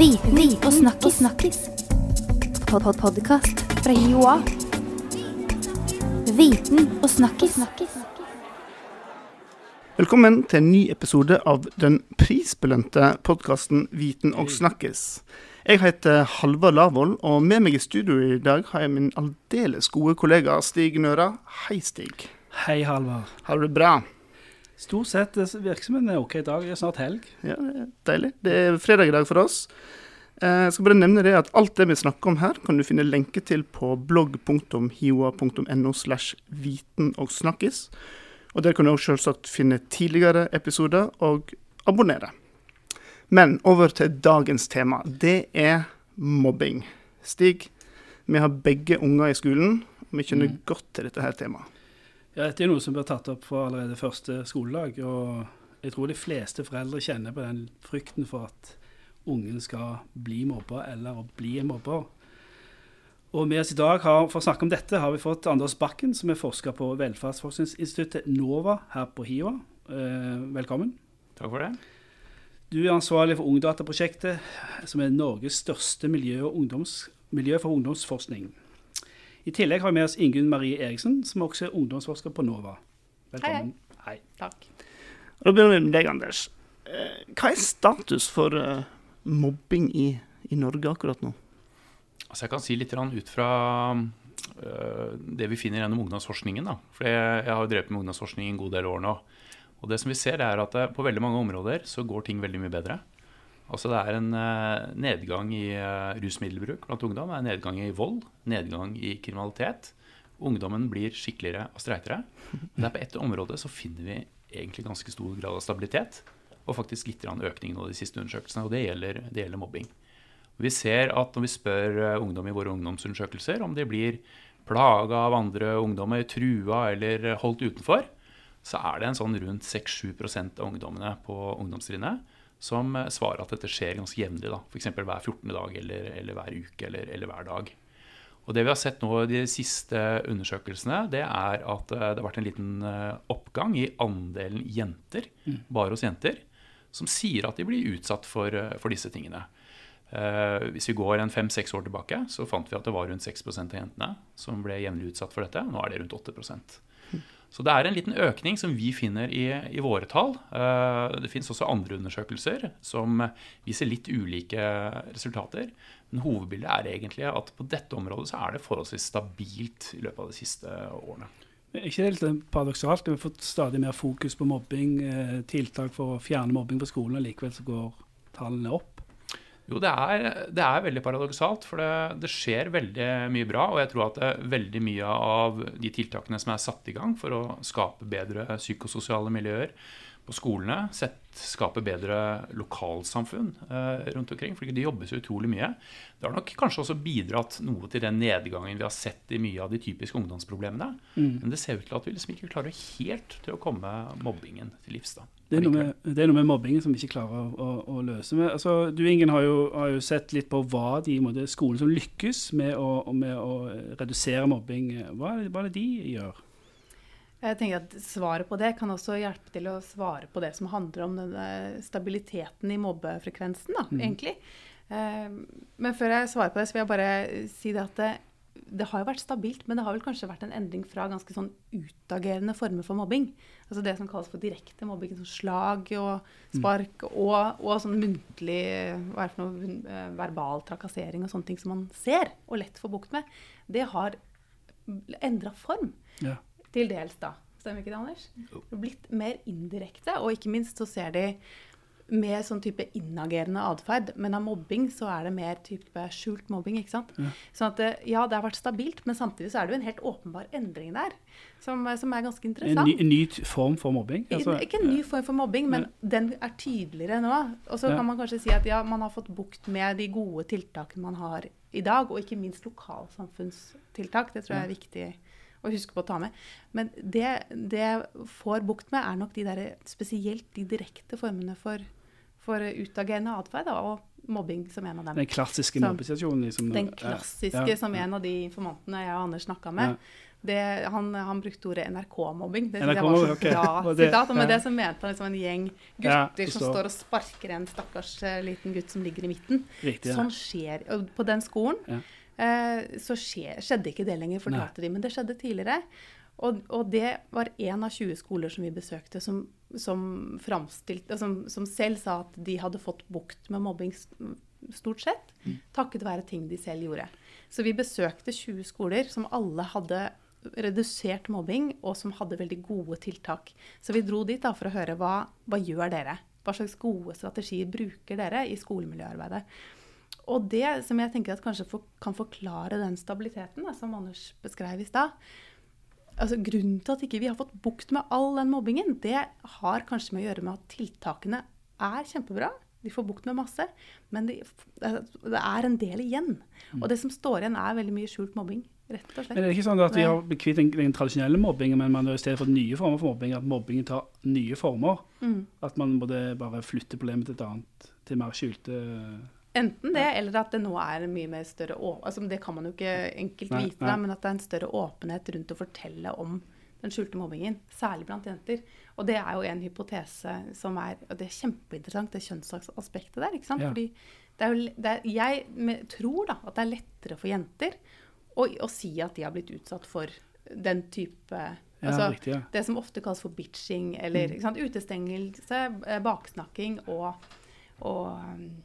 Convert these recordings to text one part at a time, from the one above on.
Viten og snakkis. snakkis. Pod -pod Podkast fra Joa. Viten og snakkis. Velkommen til en ny episode av den prisbelønte podkasten Viten og snakkes. Jeg heter Halvard Lavoll, og med meg i studio i dag har jeg min aldeles gode kollega Stig Nøra. Hei, Stig. Hei, Halvard. Har du det bra? Stort sett virksomheten er ok i dag. Det er snart helg. Ja, det er Deilig. Det er fredag i dag for oss. Eh, Jeg skal bare nevne det at alt det vi snakker om her, kan du finne lenke til på blogg.hioa.no slash viten og snakkes. Og der kan du også selvsagt finne tidligere episoder og abonnere. Men over til dagens tema. Det er mobbing. Stig, vi har begge unger i skolen, og vi kjenner godt til dette her temaet. Ja, dette er noe som blir tatt opp for allerede første skoledag. Og jeg tror de fleste foreldre kjenner på den frykten for at ungen skal bli mobba eller å bli en mobber. Og med oss i dag har, for å snakke om dette har vi fått Anders Bakken, som er forsker på velferdsforskningsinstituttet NOVA her på HiOA. Eh, velkommen. Takk for det. Du er ansvarlig for Ungdataprosjektet, som er Norges største miljø, ungdoms, miljø for ungdomsforskning. I tillegg har vi med oss Ingunn Marie Eriksen, som også er ungdomsforsker på NOVA. Velkommen. Hei. Takk. Da begynner vi med deg, Anders. Eh, Hva er status for eh, mobbing i, i Norge akkurat nå? Altså jeg kan si litt ut fra øh, det vi finner gjennom ungdomsforskningen. Da. For jeg, har jo drevet med ungdomsforskning en god del år nå. Og det som vi ser er at eh, på veldig mange områder så går ting veldig mye bedre. Altså Det er en eh, nedgang i eh, rusmiddelbruk blant ungdom, det er en nedgang i vold, nedgang i kriminalitet. Ungdommen blir skikkeligere og streitere. Men på ett område så finner vi egentlig ganske stor grad av stabilitet. Og faktisk litt økning nå de siste undersøkelsene, og det gjelder, det gjelder mobbing. Vi ser at når vi spør eh, ungdom i våre ungdomsundersøkelser om de blir plaga av andre ungdommer, trua eller holdt utenfor, så er det en sånn rundt 6-7% av ungdommene på ungdomstrinnet som eh, svarer at dette skjer ganske jevnlig. F.eks. hver 14. dag eller, eller hver uke eller, eller hver dag. Og Det vi har sett nå i de siste undersøkelsene, det er at eh, det har vært en liten eh, oppgang i andelen jenter, bare hos jenter, som sier at de blir utsatt for, for disse tingene. Eh, hvis vi går en fem-seks år tilbake, så fant vi at det var rundt 6% av jentene som ble jevnlig utsatt for dette. Nå er det rundt 8 Så det er en liten økning som vi finner i, i våre tall. Eh, det finnes også andre undersøkelser som viser litt ulike resultater. Men hovedbildet er egentlig at på dette området så er det forholdsvis stabilt i løpet av de siste årene. Er ikke det litt paradoksalt? Vi har fått stadig mer fokus på mobbing, eh, tiltak for å fjerne mobbing på skolen, og likevel så går tallene opp. Jo, det er, det er veldig paradoksalt, for det, det, skjer veldig mye bra. Og jeg tror at veldig mye av de tiltakene som er satt i gang for å skape bedre psykososiale miljøer på skolene, sett, skape bedre lokalsamfunn eh, rundt omkring, for de jobber så utrolig mye. Det har nok kanskje også bidratt noe til den nedgangen vi har sett i mye av de typiske ungdomsproblemene. Mm. Men det ser ut til at vi liksom ikke klarer helt til å komme mobbingen til livs. da. Det er, med, det er noe med mobbingen som vi ikke klarer å, å, å løse. Men, altså, du Ingen har jo, har jo, sett litt på hva de måte, skoler som lykkes med å, med å redusere mobbing, hva hva er det de gjør? Jeg tenker at Svaret på det kan også hjelpe til å svare på det som handler om denne stabiliteten i mobbefrekvensen. da, Mm. egentlig. Eh, Men før jeg svarer på det, så vil jeg bare si det at det, det har jo vært stabilt, men det har vel kanskje vært en endring fra ganske sånn utagerende former for mobbing. Altså det som kalles for direkte mobbing, som slag og spark, og, og sånn muntlig hva er det for noe, eh, verbal trakassering og sånne ting som man ser og lett får bukt med. Det har endra form. Ja. Til dels, da. Stemmer ikke det, Anders? Det er blitt mer indirekte, og ikke minst så ser de mer sånn type innagerende atferd. Men av mobbing så er det mer type skjult mobbing. ikke sant? Ja. Sånn at ja, det har vært stabilt, men samtidig så er det jo en helt åpenbar endring der. Som, som er ganske En interessant. ny, en ny form for mobbing? Altså, ikke en ny form for mobbing, men den er tydeligere nå. Og så Ja. kan man kanskje si at ja, man har fått bukt med de gode tiltakene man har i dag, og ikke minst lokalsamfunnstiltak. Det tror jeg er viktig å huske på å ta med. Men det det får bukt med, er nok de der, spesielt de direkte formene for, for utagerende atferd, og mobbing som en av dem. Den klassiske mobbesituasjonen? Liksom, Den klassiske ja, som en av de informantene jeg og Anders snakka med, Det, han, han brukte ordet NRK-mobbing. Det NRK, var så ok. bra sitat. Og med det så mente han liksom en gjeng Ja, gutter som står og sparker en stakkars eh, liten gutt som ligger i midten. Riktig. Ja. Sånn skjer og På den skolen Ja. Eh, så skje, skjedde ikke det lenger, fortalte de, men det skjedde tidligere. Og, og det var én av 20 skoler som vi besøkte, som, som, som, som selv sa at de hadde fått bukt med mobbing stort sett, takket være ting de selv gjorde. Så vi besøkte 20 skoler som alle hadde redusert mobbing, og som hadde veldig gode tiltak. Så vi dro dit da for å høre hva, hva gjør dere? Hva slags gode strategier bruker dere i skolemiljøarbeidet? Og det som jeg tenker at kanskje for, kan forklare den stabiliteten da, som Anders beskrev i stad altså Grunnen til at ikke vi har fått bukt med all den mobbingen, det har kanskje med å gjøre med at tiltakene er kjempebra. De får bukt med masse, men de, det er en del igjen. Og det som står igjen, er veldig mye skjult mobbing. Rett og slett. Men er det ikke sånn at vi har kvitt den, den tradisjonelle mobbingen, men man har i stedet fått nye former for mobbing, at mobbingen tar nye former. Mm. At man både bare flytter problemet til et annet, til mer skjulte Enten det, eller at det nå er en mye mer større altså Det kan man jo ikke enkelt Nei, vite, nei. da, men at det er en større åpenhet rundt å fortelle om den skjulte mobbingen. Særlig blant jenter. Og det er jo en hypotese som er Og det er kjempeinteressant, det kjønnsaspektet der. ikke sant? Ja. Fordi det er jo, det er, jeg tror da at det er lettere for jenter å, å si at de har blitt utsatt for den type Ja, altså, riktig. Ja. det som ofte kalles for bitching, eller Mm. utestengelse, eh, baksnakking og, og um,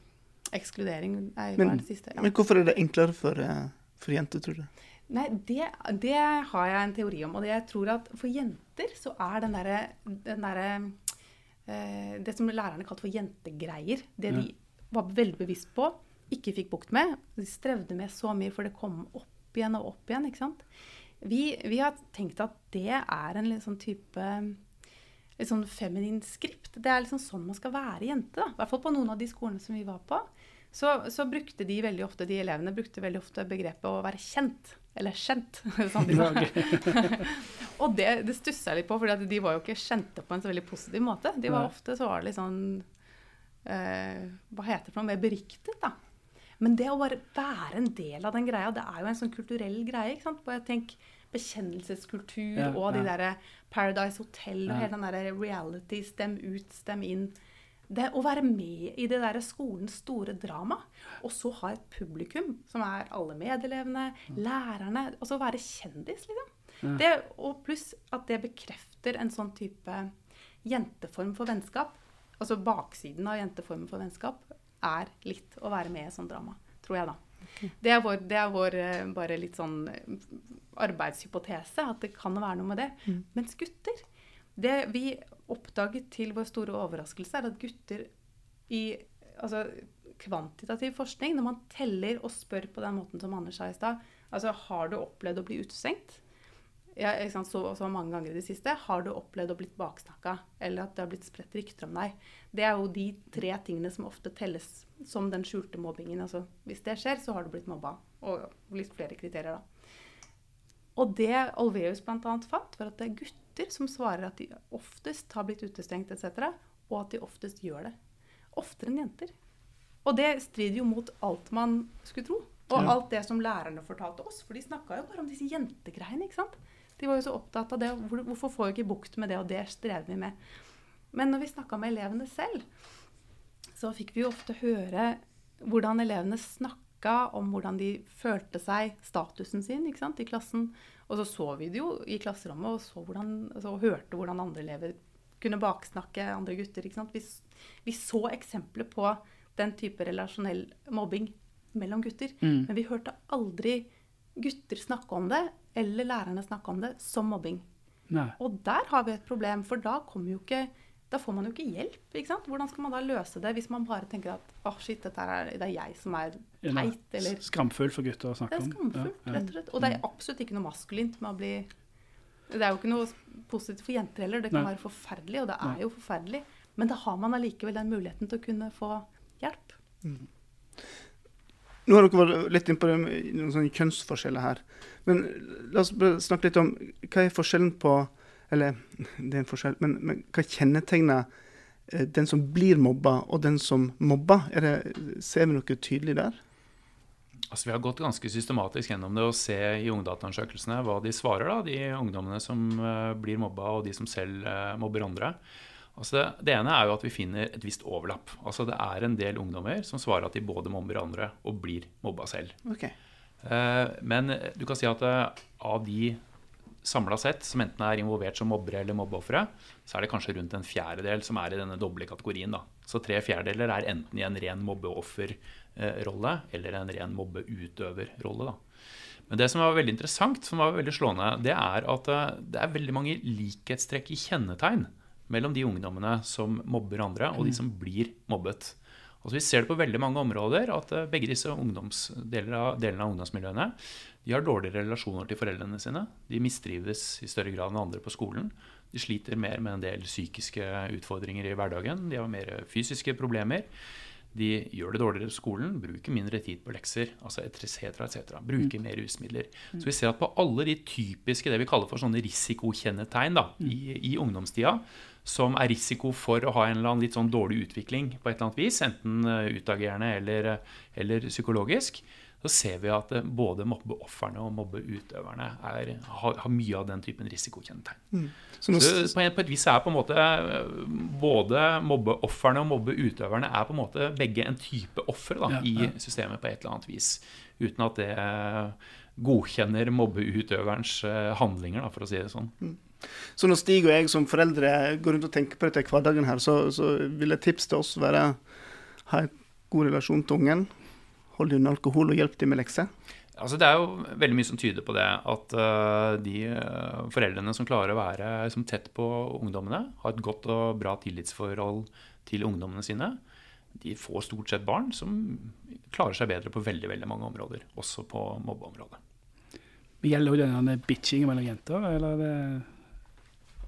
ekskludering er Men- det siste. Ja. Men hvorfor er det enklere for, eh, for jenter, tror du? Nei, det, det har jeg en teori om. Og jeg tror at for jenter så er den derre der, eh, Det som lærerne kalte for jentegreier, det Ja. de var veldig bevisst på, ikke fikk bukt med, de strevde med så mye, for det kom opp igjen og opp igjen. ikke sant? Vi, vi har tenkt at det er en litt sånn type litt sånn feminin skript. Det er liksom sånn man skal være jente. da. I hvert fall på noen av de skolene som vi var på. Så, så brukte de veldig ofte, de elevene brukte veldig ofte begrepet å være kjent. Eller kjent, som de sa. Og det, det stussa jeg litt på, for de var jo ikke kjente på en så veldig positiv måte. De var ofte så var det litt sånn eh, Hva heter det for noe? Mer beriktet, da. Men det å bare være en del av den greia, det er jo en sånn kulturell greie. ikke sant? Bare tenk bekjennelseskultur Ja, og de ja. derre Paradise Hotel og Ja. hele den derre reality, stem ut, stem inn. Det å være med i det der skolens store drama, og så ha et publikum som er alle medelevene, lærerne, og så være kjendis, liksom. Ja. Det, og pluss at det bekrefter en sånn type jenteform for vennskap. Altså baksiden av jenteformen for vennskap er litt å være med i sånn drama, tror jeg da. Det er vår, det er vår eh, bare litt sånn eh, arbeidshypotese, at det kan være noe med det. Mens gutter Det vi oppdaget til vår store overraskelse, er at gutter i altså, kvantitativ forskning, når man teller og spør på den måten som Anders sa i stad altså Har du opplevd å bli utestengt? Ja, sant, så, så mange ganger i det siste. Har du opplevd å blitt baksnakka, eller at det har blitt spredt rykter om deg? Det er jo de tre tingene som ofte telles som den skjulte mobbingen. Altså, hvis det skjer, så har du blitt mobba. Og litt flere kriterier, da. Og det Olveus bl.a. fant, var at det er gutter som svarer at de oftest har blitt utestengt etc., og at de oftest gjør det. Oftere enn jenter. Og det strider jo mot alt man skulle tro. Og Ja. alt det som lærerne fortalte oss. For de snakka jo bare om disse jentegreiene. ikke sant? De var jo så opptatt av det. Hvorfor får vi ikke bukt med det? Og det strever vi med. Men når vi snakka med elevene selv, så fikk vi jo ofte høre hvordan elevene snakka om hvordan de følte seg, statusen sin sant, i klassen. Og så så vi det jo i klasserommet og, så hvordan, altså, hørte hvordan andre elever kunne baksnakke andre gutter. Vi, vi så eksempler på den type relasjonell mobbing mellom gutter. Mm. Men vi hørte aldri gutter snakke om det, eller lærerne snakke om det, som mobbing. Nei. Og der har vi et problem, for da kommer jo ikke da får man jo ikke hjelp. ikke sant? Hvordan skal man da løse det hvis man bare tenker at åh, shit, dette er, det er jeg som er teit, eller Skamfullt for gutter å Det snakke er om. skamfullt, Ja, ja. rett og slett. Og det er absolutt ikke noe maskulint med å bli Det er jo ikke noe positivt for jenter heller. Det kan Nei. være forferdelig, og det er Nei. jo forferdelig. Men da har man allikevel den muligheten til å kunne få hjelp. Nå har dere vært litt inn på det med noen sånne kjønnsforskjeller her. Men la oss snakke litt om hva er forskjellen på Eller det er en forskjell, men, men hva kjennetegner eh, den som blir mobba, og den som mobber? Er det, ser vi noe tydelig der? Altså, vi har gått ganske systematisk gjennom det og se i ungdataundersøkelsene hva de svarer, da, de ungdommene som uh, blir mobba, og de som selv uh, mobber andre. Altså det, ene er jo at vi finner et visst overlapp. Altså Det er en del ungdommer som svarer at de både mobber andre og blir mobba selv. Okay. Men du kan si at av de samla sett, som enten er involvert som mobbere eller mobbeofre, så er det kanskje rundt en fjerdedel som er i denne doble kategorien. Da. Så tre fjerdedeler er enten i en ren mobbeofferrolle eller en ren mobbeutøverrolle. Men det som var veldig interessant, som var veldig slående, det er at eh, det er veldig mange likhetstrekk i kjennetegn mellom de ungdommene som mobber andre, og de mm. som blir mobbet. Altså vi ser det på veldig mange områder at eh, begge disse delene av, delene av ungdomsmiljøene de har dårligere relasjoner til foreldrene sine. De mistrives i større grad enn andre på skolen. De sliter mer med en del psykiske utfordringer i hverdagen. De har mer fysiske problemer. De gjør det dårligere på skolen, bruker mindre tid på lekser, altså etc., etc. Bruker mm. mer rusmidler. Mm. Så vi ser at på alle de typiske det vi kaller for sånne risikokjennetegn da, mm. i, i ungdomstida, som er risiko for å ha en eller annen litt sånn dårlig utvikling på et eller annet vis, enten eh, utagerende eller, eller psykologisk, så ser vi at eh, både mobbeofrene og mobbeutøverne er, har, har, mye av den typen risikokjennetegn. Mm. Så, så på, en, på, et vis er på en måte eh, både mobbeofrene og mobbeutøverne er på en måte begge en type offer ja, i systemet på et eller annet vis. Uten at det eh, godkjenner mobbeutøverens handlinger, da, for å si det sånn. Mm. Så når Stig og jeg som foreldre går rundt og tenker på dette i hverdagen, her, så, så vil et tips til oss være ha en god relasjon til ungen Hold unna alkohol og hjelp dem med lekser? Altså, det er jo veldig mye som tyder på det. At uh, de uh, foreldrene som klarer å være liksom, tett på ungdommene, har et godt og bra tillitsforhold til ungdommene sine, de får stort sett barn som klarer seg bedre på veldig veldig mange områder. Også på mobbeområdet. Gjelder jo denne bitchingen mellom jenter, eller det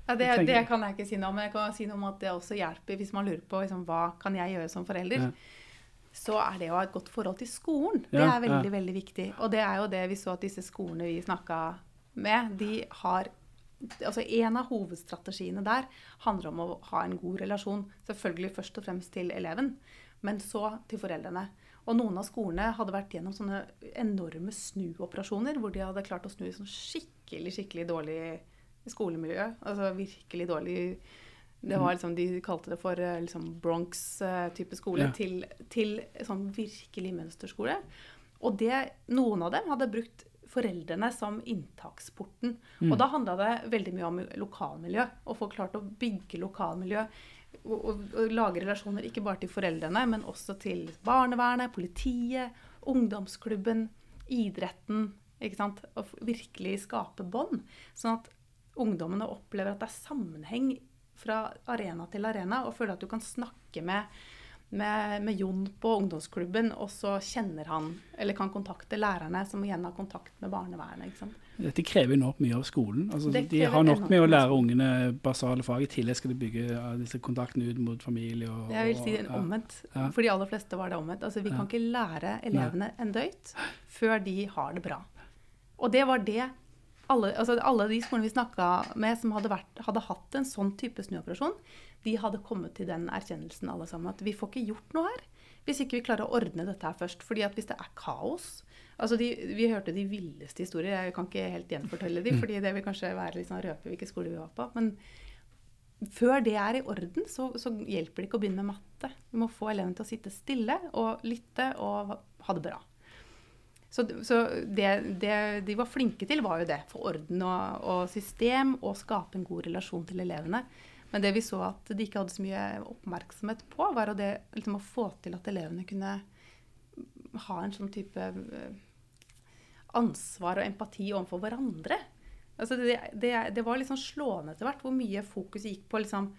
ja, det, det, kan jeg ikke si noe om. Men jeg kan si noe om at det også hjelper hvis man lurer på liksom, hva kan jeg gjøre som forelder. Ja så er det å ha et godt forhold til skolen. Det er veldig, veldig viktig. Og det er jo det vi så at disse skolene vi snakka med, de har Altså En av hovedstrategiene der handler om å ha en god relasjon. Selvfølgelig først og fremst til eleven, men så til foreldrene. Og noen av skolene hadde vært gjennom sånne enorme snuoperasjoner hvor de hadde klart å snu sånn skikkelig, skikkelig dårlig skolemiljø. Altså virkelig dårlig det var liksom, De kalte det for eh, liksom Bronx-type skole ja. til, til sånn virkelig mønsterskole. Og det, noen av dem hadde brukt foreldrene som inntaksporten. Mm. Og da handla det veldig mye om lokalmiljø. Og få klart å bygge lokalmiljø. Og, og, og, lage relasjoner ikke bare til foreldrene, men også til barnevernet, politiet, ungdomsklubben, idretten. ikke sant? Og virkelig skape bånd. Sånn at ungdommene opplever at det er sammenheng fra arena til arena og føler at du kan snakke med, med, med, Jon på ungdomsklubben, og så kjenner han, eller kan kontakte lærerne, som igjen har kontakt med barnevernet. Dette krever enormt mye av skolen. Altså, de har nok med å lære ungene basale fag. I tillegg skal de bygge disse kontaktene ut mot familie. Og, jeg vil si ja. omvendt. Ja. For de aller fleste var det omvendt. Altså, vi ja. kan ikke lære elevene en døyt før de har det bra. Og det var det alle, altså alle, de skolene vi snakka med som hadde, vært, hadde, hatt en sånn type snuoperasjon, de hadde kommet til den erkjennelsen alle sammen at vi får ikke gjort noe her hvis ikke vi klarer å ordne dette her først. fordi at hvis det er kaos altså de, Vi hørte de villeste historier. Jeg kan ikke helt gjenfortelle de, fordi det vil kanskje være sånn røpe hvilken skole vi var på. Men før det er i orden, så, så hjelper det ikke å begynne med matte. Vi må få elevene til å sitte stille og lytte og ha det bra. Så, så det, det, de var flinke til, var jo det. Få orden og, og, system og skape en god relasjon til elevene. Men det vi så at de ikke hadde så mye oppmerksomhet på, var det, liksom, å få til at elevene kunne ha en sånn type eh, ansvar og empati overfor hverandre. Altså det, det, det, var liksom slående etter hvert hvor mye fokus gikk på liksom,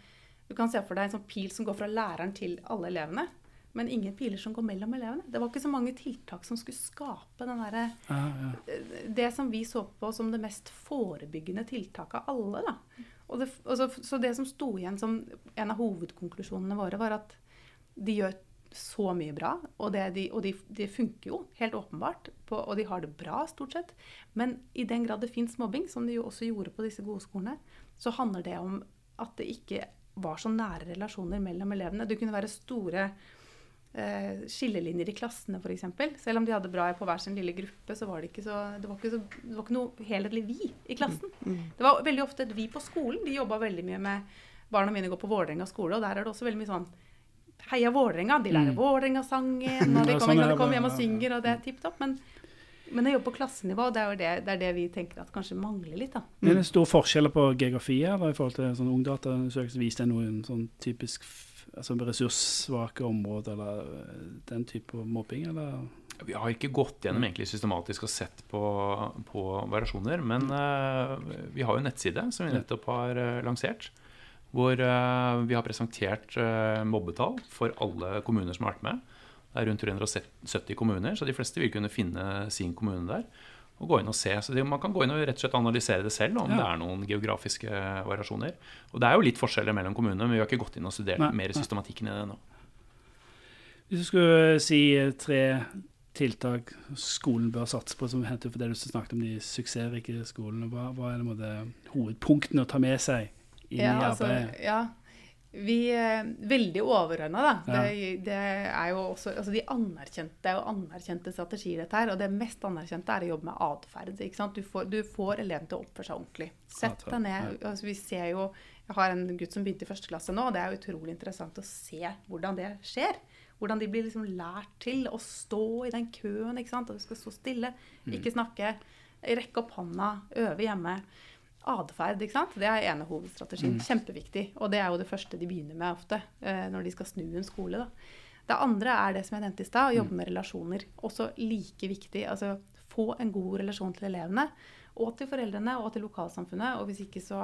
Du kan se for deg en sånn pil som går fra læreren til alle elevene men ingen piler som går mellom elevene. Det var ikke så mange tiltak som skulle skape den derre ja, ja. Det som vi så på som det mest forebyggende tiltaket av alle. da. Det, og så det som sto igjen som en av hovedkonklusjonene våre, var at de gjør så mye bra, og, det, de, og de, de, funker jo helt åpenbart, på, og de har det bra stort sett. Men i den grad det fins mobbing, som de jo også gjorde på disse gode skolene, så handler det om at det ikke var så nære relasjoner mellom elevene. Det kunne være store eh, skillelinjer i klassene, f.eks. Selv om de hadde bra på hver sin lille gruppe, så var det ikke, så, det var ikke, så, det var ikke noe helhetlig vi i klassen. Det var veldig ofte et vi på skolen. De jobba veldig mye med Barna mine går på Vålerenga skole, og der er det også veldig mye sånn Heia Vålerenga! De lærer Vålerenga-sangen, og de kommer, sånn er de kommer hjem og synger, og det er tipp topp. Men, men å jobbe på klassenivå, det er jo det, det, er det vi tenker at kanskje mangler litt. da. Er det store forskjeller på geografi her da, i forhold til sånn ungdataundersøkelse? Viste det noen sånn typisk altså ressurssvake områder, eller eh, den type mobbing, eller? Vi har ikke gått gjennom egentlig systematisk og sett på, på variasjoner, men uh, vi har jo en nettside som vi nettopp har uh, lansert. Hvor uh, vi har presentert mobbetall for alle kommuner som har vært med. Det er rundt 370 kommuner, så de fleste vil kunne finne sin kommune der. Og gå inn og se. Så det, Man kan gå inn og rett og slett analysere det selv, om Ja. det er noen geografiske variasjoner. Og det er jo litt forskjeller mellom kommunene, men vi har ikke gått inn og studert Nei, mer nei. systematikken i det ennå. Hvis du skulle si eh, tre tiltak skolen bør satse på, som henter for det du snakket om de suksessrike skolene, hva, hva er det hovedpunktene å ta med seg inn Ja, i altså, ja. Vi er veldig overordna, da. Ja. Det, det er jo også altså de anerkjente, er anerkjente strategier, dette her. Og det mest anerkjente er å jobbe med atferd. Du får, du får eleven til å oppføre seg ordentlig. Sett deg ned. Altså, vi ser jo Jeg har en gutt som begynte i første klasse nå, og det er utrolig interessant å se hvordan det skjer. Hvordan de blir liksom lært til å stå i den køen. ikke sant? At du skal stå stille, Mm. ikke snakke, rekke opp hånda, øve hjemme atferd. Det er ene hovedstrategien. Mm. Kjempeviktig. Og det er jo det første de begynner med ofte eh, når de skal snu en skole. da. Det andre er det som jeg nevnte i stad, å Mm. jobbe med relasjoner. Også like viktig. altså Få en god relasjon til elevene. Og til foreldrene og til lokalsamfunnet. Og hvis ikke så,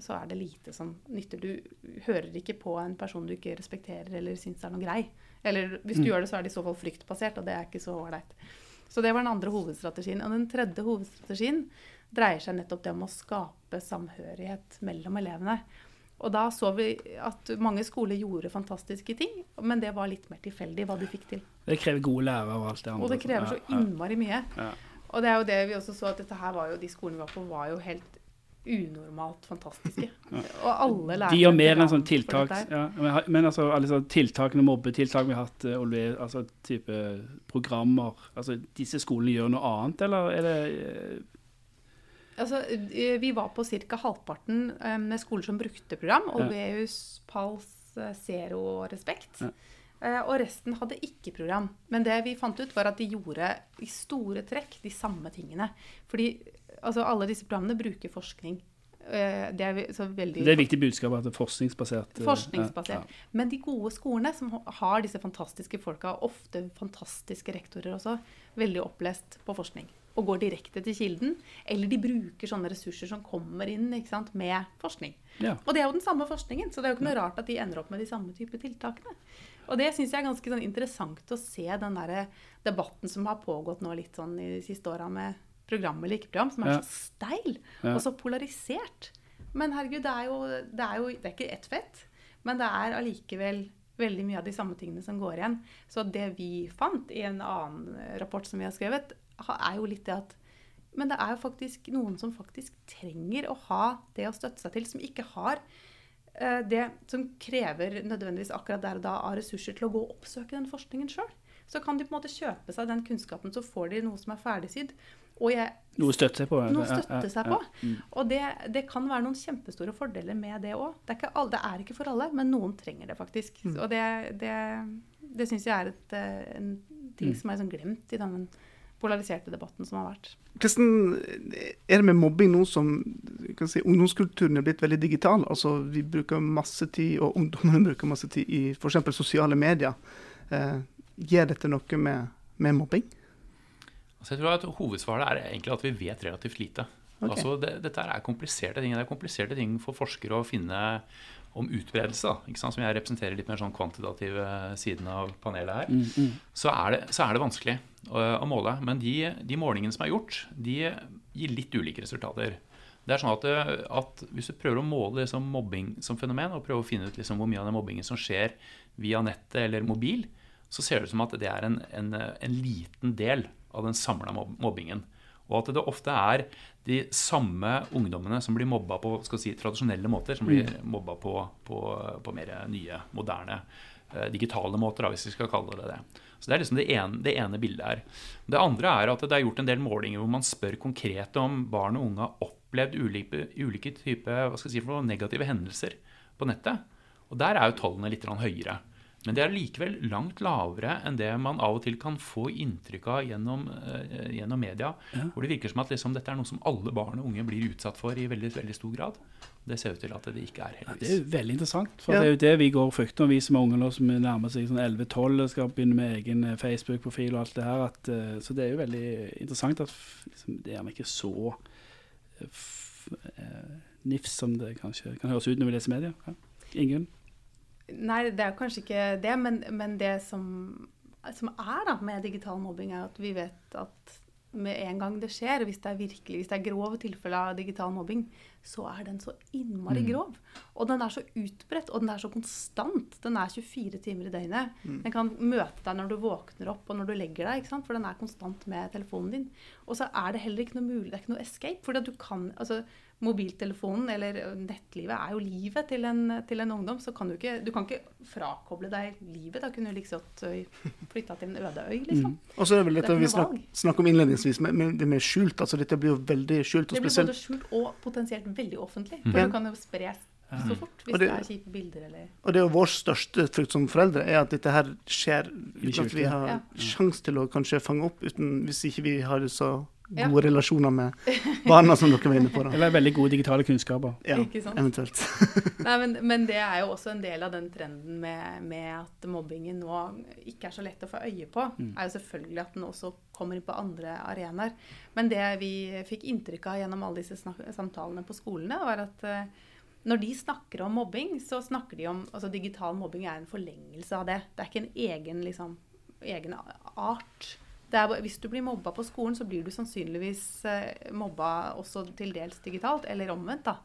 så er det lite som nytter. Du hører ikke på en person du ikke respekterer eller syns er noe grei. Eller hvis du Mm. gjør det, så er det i så fall fryktbasert, og det er ikke så ålreit. Så det var den andre hovedstrategien. Og den tredje hovedstrategien dreier seg nettopp det om å skape samhørighet mellom elevene. Og da så vi at mange skoler gjorde fantastiske ting, men det var litt mer tilfeldig hva de fikk til. Det krever gode lærere og alt det andre. Og det krever så innmari mye. Ja. Og det er jo det vi også så at dette her var jo, de skolene vi var på, var jo helt unormalt fantastiske. Og alle lærere De gjør mer enn sånn tiltak. Ja, men, men altså, alle sånne tiltakene, mobbetiltak vi har hatt, eh, Olve, altså type programmer altså Disse skolene gjør noe annet, eller er det eh, Altså, eh, vi var på ca. halvparten med skoler som brukte program. Ja. Olveus, Pals, eh, Zero og Respekt. Ja. Eh, Og resten hadde ikke program. Men det vi fant ut, var at de gjorde i store trekk de samme tingene. Fordi altså, alle disse programmene bruker forskning. Eh, Det er så veldig Det er et viktig budskap at det er forskningsbasert. eh, Forskningsbasert. Ja. Men de gode skolene, som har disse fantastiske folka, ofte fantastiske rektorer også, veldig opplest på forskning. Og går direkte til kilden. Eller de bruker sånne ressurser som kommer inn sant, med forskning. Ja. Og det er jo den samme forskningen, så det er jo ikke noe rart at de ender opp med de samme type tiltakene. Og det syns jeg er ganske sånn interessant å se den der debatten som har pågått nå litt sånn i de siste åra med program eller ikke program, som er Ja. så steil Ja. og så polarisert. Men herregud, det er jo, det er jo det er ikke ett fett, men det er allikevel veldig mye av de samme tingene som går igjen. Så det vi fant i en annen rapport som vi har skrevet, er jo litt det at Men det er jo faktisk noen som faktisk trenger å ha det å støtte seg til, som ikke har eh, det som krever nødvendigvis akkurat der og da av ressurser til å gå og oppsøke den forskningen sjøl. Så kan de på en måte kjøpe seg den kunnskapen, så får de noe som er ferdigsydd. Og jeg Noe å støtte seg på. noe støtte seg ja. på. Og det, det kan være noen kjempestore fordeler med det òg. Det, det er ikke for alle, men noen trenger det faktisk. Og det, det, det syns jeg er et, en ting som er sånn glemt i den polariserte debatten som har vært. Kristen, er det med mobbing nå som kan si, ungdomskulturen er blitt veldig digital? Altså Vi bruker masse tid, og ungdommene bruker masse tid i f.eks. sosiale medier. Eh, Gjør dette noe med, med mobbing? Altså jeg tror at Hovedsvaret er egentlig at vi vet relativt lite. Okay. Altså det, dette er kompliserte ting. Det er kompliserte ting for forskere å finne om utbredelse. Da, ikke sant? Som jeg representerer litt mer sånn kvantitative siden av panelet her. Mm, mm. Så er det, så er det vanskelig å, å måle. Men de, de målingene som er gjort, de gir litt ulike resultater. Det er sånn at, at Hvis du prøver å måle liksom mobbing som fenomen, og prøver å finne ut liksom hvor mye av den mobbingen som skjer via nettet eller mobil, så ser det ut som at det er en, en, en liten del av den samla mobbingen. Og at det ofte er de samme ungdommene som blir mobba på skal si, tradisjonelle måter, som blir mobba på, på, på mer nye, moderne eh, digitale måter, hvis vi skal kalle det det. Så Det er liksom det ene, det ene bildet her. Det andre er at det er gjort en del målinger hvor man spør konkret om barn og unge har opplevd ulike, ulike typer si, negative hendelser på nettet. Og Der er jo tallene litt høyere. Men det er likevel langt lavere enn det man av og til kan få inntrykk av gjennom, uh, gjennom media. Hvor det virker som at liksom, dette er noe som alle barn og unge blir utsatt for i veldig, veldig stor grad. Det ser ut til at det ikke er, Ja, det er jo veldig interessant. For Ja. det er jo det vi går og frykter vi som er unge nå som nærmer seg sånn 11-12 og skal begynne med egen eh, Facebook-profil og alt det her. At, uh, så det er jo veldig interessant at liksom, det er gjerne ikke så eh, f, eh, nifs som det kanskje kan høres ut når vi leser media. Ja. Ingen? Nei, det er kanskje ikke det, men, men det som, som er da med digital mobbing, er at vi vet at med en gang det skjer, hvis det er virkelig, hvis det er grove tilfeller av digital mobbing, så er den så innmari Mm. grov. Og den er så utbredt, og den er så konstant. Den er 24 timer i døgnet. Den kan møte deg når du våkner opp og når du legger deg, for den er konstant med telefonen din. Og så er det heller ikke noe mulig, det er ikke noe escape. For du kan, altså mobiltelefonen eller nettlivet er jo livet til en, til en ungdom, så kan du ikke, du kan ikke frakoble deg livet. Da kunne du like godt flytta til en øde øy, liksom. Og så er det vel dette det vi snak, snakker om innledningsvis, med, med det med skjult. altså Dette blir jo veldig skjult. og Det blir spesielt både skjult og potensielt veldig offentlig. For mm. det kan jo spres så fort hvis det, det- er kjipe bilder eller Og det er jo vår største frykt som foreldre, er at dette her skjer uten at vi har Ja. sjanse til å kanskje fange opp, uten, hvis ikke vi har det så Ja. gode relasjoner med barna som dere var inne på. da. Eller veldig gode digitale kunnskaper. Ja, Ikke sant? eventuelt. Nei, men, men det er jo også en del av den trenden med, med at mobbingen nå ikke er så lett å få øye på. Mm. er jo selvfølgelig at den også kommer inn på andre arenaer. Men det vi fikk inntrykk av gjennom alle disse samtalene på skolene, var at eh, når de snakker om mobbing, så snakker de om altså Digital mobbing er en forlengelse av det. Det er ikke en egen, liksom, egen art. Det er, hvis du blir mobba på skolen, så blir du sannsynligvis eh, mobba også til dels digitalt, eller omvendt. da.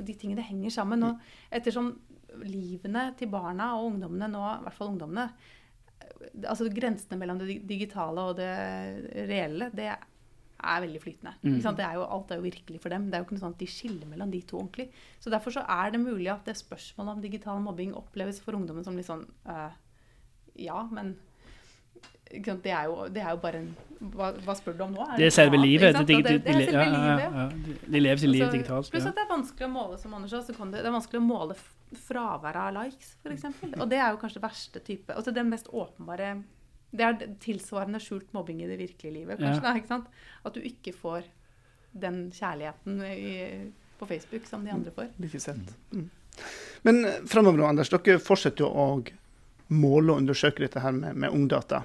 De tingene henger sammen. Og ettersom livene til barna og ungdommene nå, i hvert fall ungdommene eh, altså Grensene mellom det digitale og det reelle, det er veldig flytende. Det er jo, alt er jo virkelig for dem. Det er jo ikke noe sånn at de skiller mellom de to ordentlig. Så Derfor så er det mulig at det spørsmålet om digital mobbing oppleves for ungdommen som litt sånn øh, Ja, men sant? Det, er jo, det er jo bare en hva, hva spør du om nå? Det er selve mat, livet. Det, det, det er selve ja, ja, livet. ja. De- lever sitt liv digitalt. Pluss at det er vanskelig å måle, som Anders sa. Så kan det, det er vanskelig å måle fraværet av likes, f.eks. Og det er jo kanskje verste type Altså den mest åpenbare Det er tilsvarende skjult mobbing i det virkelige livet, kanskje. Ja. Da, ikke sant? At du ikke får den kjærligheten i, på Facebook som de andre får. Ikke sett. Mm. Men framover fremover nå, Anders. Dere fortsetter jo å måle og undersøke dette her med, med ungdata.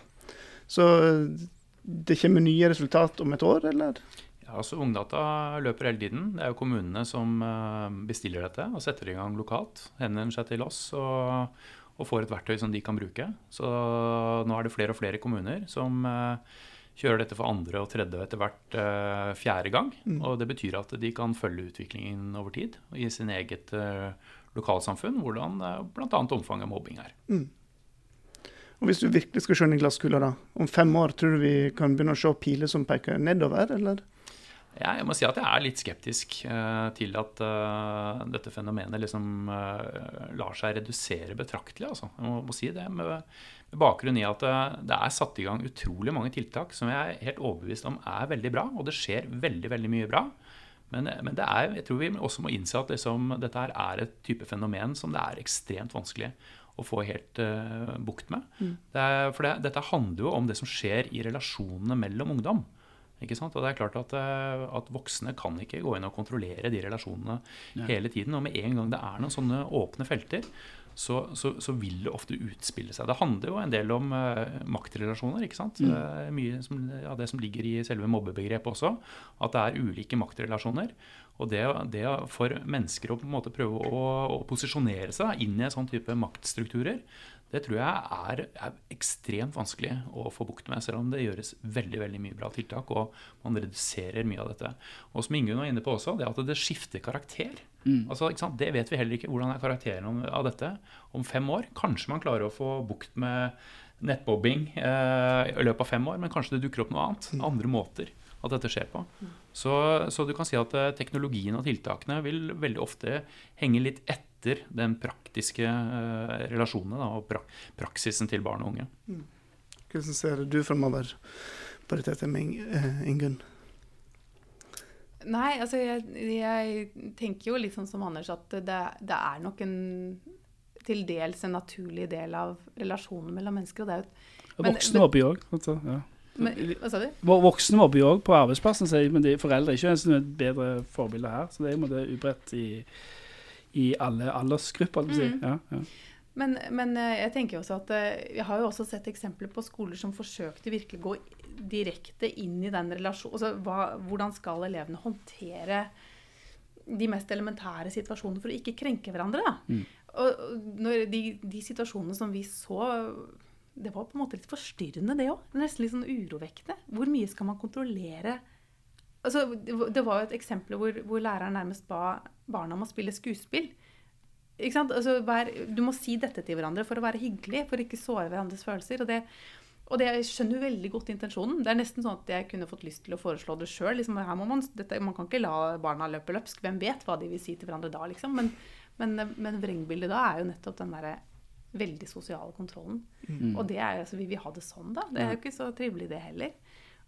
Så eh, det kommer nye resultat om et år, eller? Ja, altså Ungdata løper hele tiden. Det er jo kommunene som eh, bestiller dette og setter i gang lokalt. Henvender seg til oss og, og får et verktøy som de kan bruke. Så nå er det flere og flere kommuner som eh, kjører dette for andre og tredje og etter hvert fjerde gang. Og det betyr at de kan følge utviklingen over tid i sin eget lokalsamfunn, hvordan uh, bl.a. omfanget av mobbing er. Og hvis du virkelig skal skjønne glasskula, da, om fem år, tror du vi kan begynne å se piler som peker nedover, eller? Jeg må si at jeg er litt skeptisk uh, til at uh, dette fenomenet liksom uh, lar seg redusere betraktelig. Altså. Jeg må, må si det med, med bakgrunn i at det er satt i gang utrolig mange tiltak som jeg er helt overbevist om er veldig bra, og det skjer veldig veldig mye bra. Men, men er, jeg tror vi også må innse at liksom, dette er et type fenomen som det er ekstremt vanskelig å få helt uh, bukt med. Det er, for det, dette handler jo om det som skjer i relasjonene mellom ungdom. Ikke sant? Og det er klart at, eh, at voksne kan ikke gå inn og kontrollere de relasjonene hele tiden. Og med en gang det er noen sånne åpne felter, så, så, så vil det ofte utspille seg. Det handler jo en del om uh, maktrelasjoner. ikke sant? Mm. Uh, mye som, av det som ligger i selve mobbebegrepet også. At det er ulike maktrelasjoner. Og det, det for mennesker å på en måte prøve å, å posisjonere seg inn i en sånn type maktstrukturer, det tror jeg er, er ekstremt vanskelig å få bukt med, selv om det gjøres veldig veldig mye bra tiltak, og man reduserer mye av dette. Og som Ingunn var inne på også, det at det skifter karakter. Altså, ikke sant? Det vet vi heller ikke. Hvordan er karakteren av dette om fem år? Kanskje man klarer å få bukt med nettbobbing eh, i løpet av fem år, men kanskje det dukker opp noe annet. Andre måter at dette skjer på. Så, så du kan si at eh, teknologien og tiltakene vil veldig ofte henge litt etter letter den praktiske eh, relasjonen da, og pra praksisen til barn og unge. Hvordan ser du fremover på dette med eh, Ingunn? Nei, altså jeg, jeg tenker jo litt sånn som Anders at det, det er nok en til dels en naturlig del av relasjonen mellom mennesker. og det er jo et Men- voksne mobber jo òg. Ja. men, Hva sa du? Voksne mobber jo òg på arbeidsplassen, men de foreldre er ikke en et bedre forbilde her. Så det er jo ubredt i, i alle aldersgrupper. å Mm. Si. Ja, ja. Men, men eh, jeg tenker også at eh, jeg har jo også sett eksempler på skoler som forsøkte virkelig å gå direkte inn i den relasjonen. Altså, hva, hvordan skal elevene håndtere de mest elementære situasjonene for å ikke krenke hverandre? Mm. Og og de, de situasjonene som vi så Det var på en måte litt forstyrrende, det òg. Nesten litt sånn urovekkende. Hvor mye skal man kontrollere? Altså, det var- jo et eksempel hvor, hvor læreren nærmest ba barna om å spille skuespill. Ikke sant? Altså, vær, du må si dette til hverandre for å være hyggelig, for å ikke såre hverandres følelser. Og det, og det jeg skjønner jo veldig godt intensjonen. Det er nesten sånn at jeg kunne fått lyst til å foreslå det sjøl. Liksom, man, dette- man kan ikke la barna løpe løpsk. Hvem vet hva de vil si til hverandre da, liksom. Men, men, men vrengbildet da er jo nettopp den derre veldig sosiale kontrollen. Mm. Og det er altså, vi vil ha det sånn, da. Det er jo ikke så trivelig, det heller.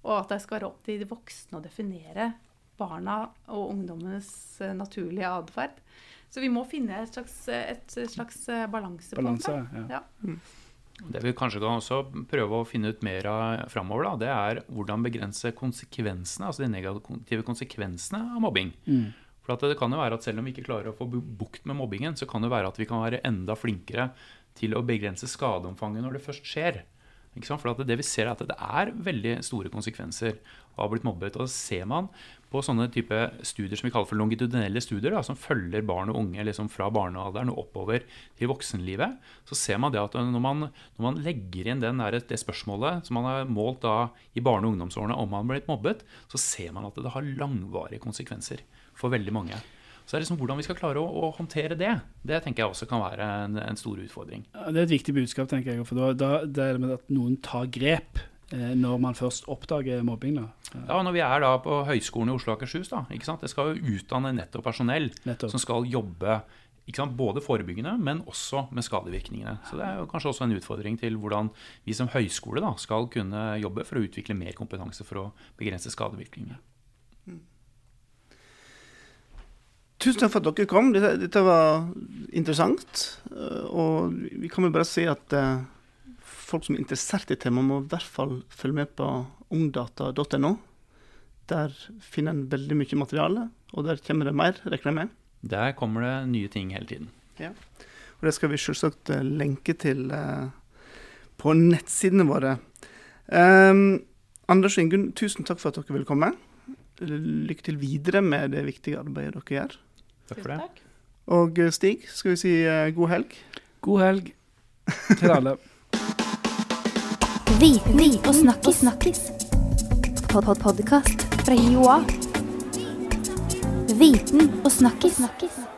Og at det skal være opp til de voksne å definere barna og ungdommenes eh, naturlige atferd. Så vi må finne et slags, et slags eh, balansepunkt. Balanse. da. Ja. Ja. Det vi kanskje kan også prøve å finne ut mer av framover, da, det er hvordan begrense konsekvensene, altså de negative konsekvensene av mobbing. Mm. For at det kan jo være at selv om vi ikke klarer å få bukt med mobbingen, så kan det være at vi kan være enda flinkere til å begrense skadeomfanget når det først skjer. For det vi ser er at det er veldig store konsekvenser av å ha blitt mobbet. Og ser man på sånne type studier som vi kaller for longitudinelle studier, da, som følger barn og unge liksom fra barnealderen og oppover til voksenlivet. Så ser man det at når man, når man legger inn der, det spørsmålet som man har målt da i barne- og ungdomsårene om man har blitt mobbet, så ser man at det har langvarige konsekvenser for veldig mange. Så det er liksom hvordan vi skal klare å, å håndtere det, det tenker jeg også kan være en, en stor utfordring. Ja, Det er et viktig budskap, tenker jeg. For da, da det er det med at noen tar grep eh, når man først oppdager mobbing. da. Ja, Når vi er da på Høgskolen i Oslo og Akershus, da, ikke sant? det skal jo utdanne nettopp personell Nettopp. som skal jobbe både forebyggende, men også med skadevirkningene. Så det er kanskje også en utfordring til hvordan vi som høyskole da, skal kunne jobbe for å utvikle mer kompetanse for å begrense skadevirkningene. Tusen takk for at dere kom. Dette, dette var interessant. eh, Og vi kan vel bare si at eh, folk som er interessert i temaet, må i hvert fall følge med på ungdata.no. Der finner en veldig mye materiale, og der kommer det mer, regner jeg med. Der kommer det nye ting hele tiden. Ja. Og det skal vi selvsagt eh, lenke til på nettsidene våre. Um, Anders og Ingunn, tusen takk for at dere ville komme. Lykke til videre med det viktige arbeidet dere gjør. Takk for det. Takk. Og eh, Stig, skal vi si eh, god helg? God helg til alle. Viten og snakkis. snakkis. Pod -pod Podkast fra Joa. Viten og snakkis. snakkis.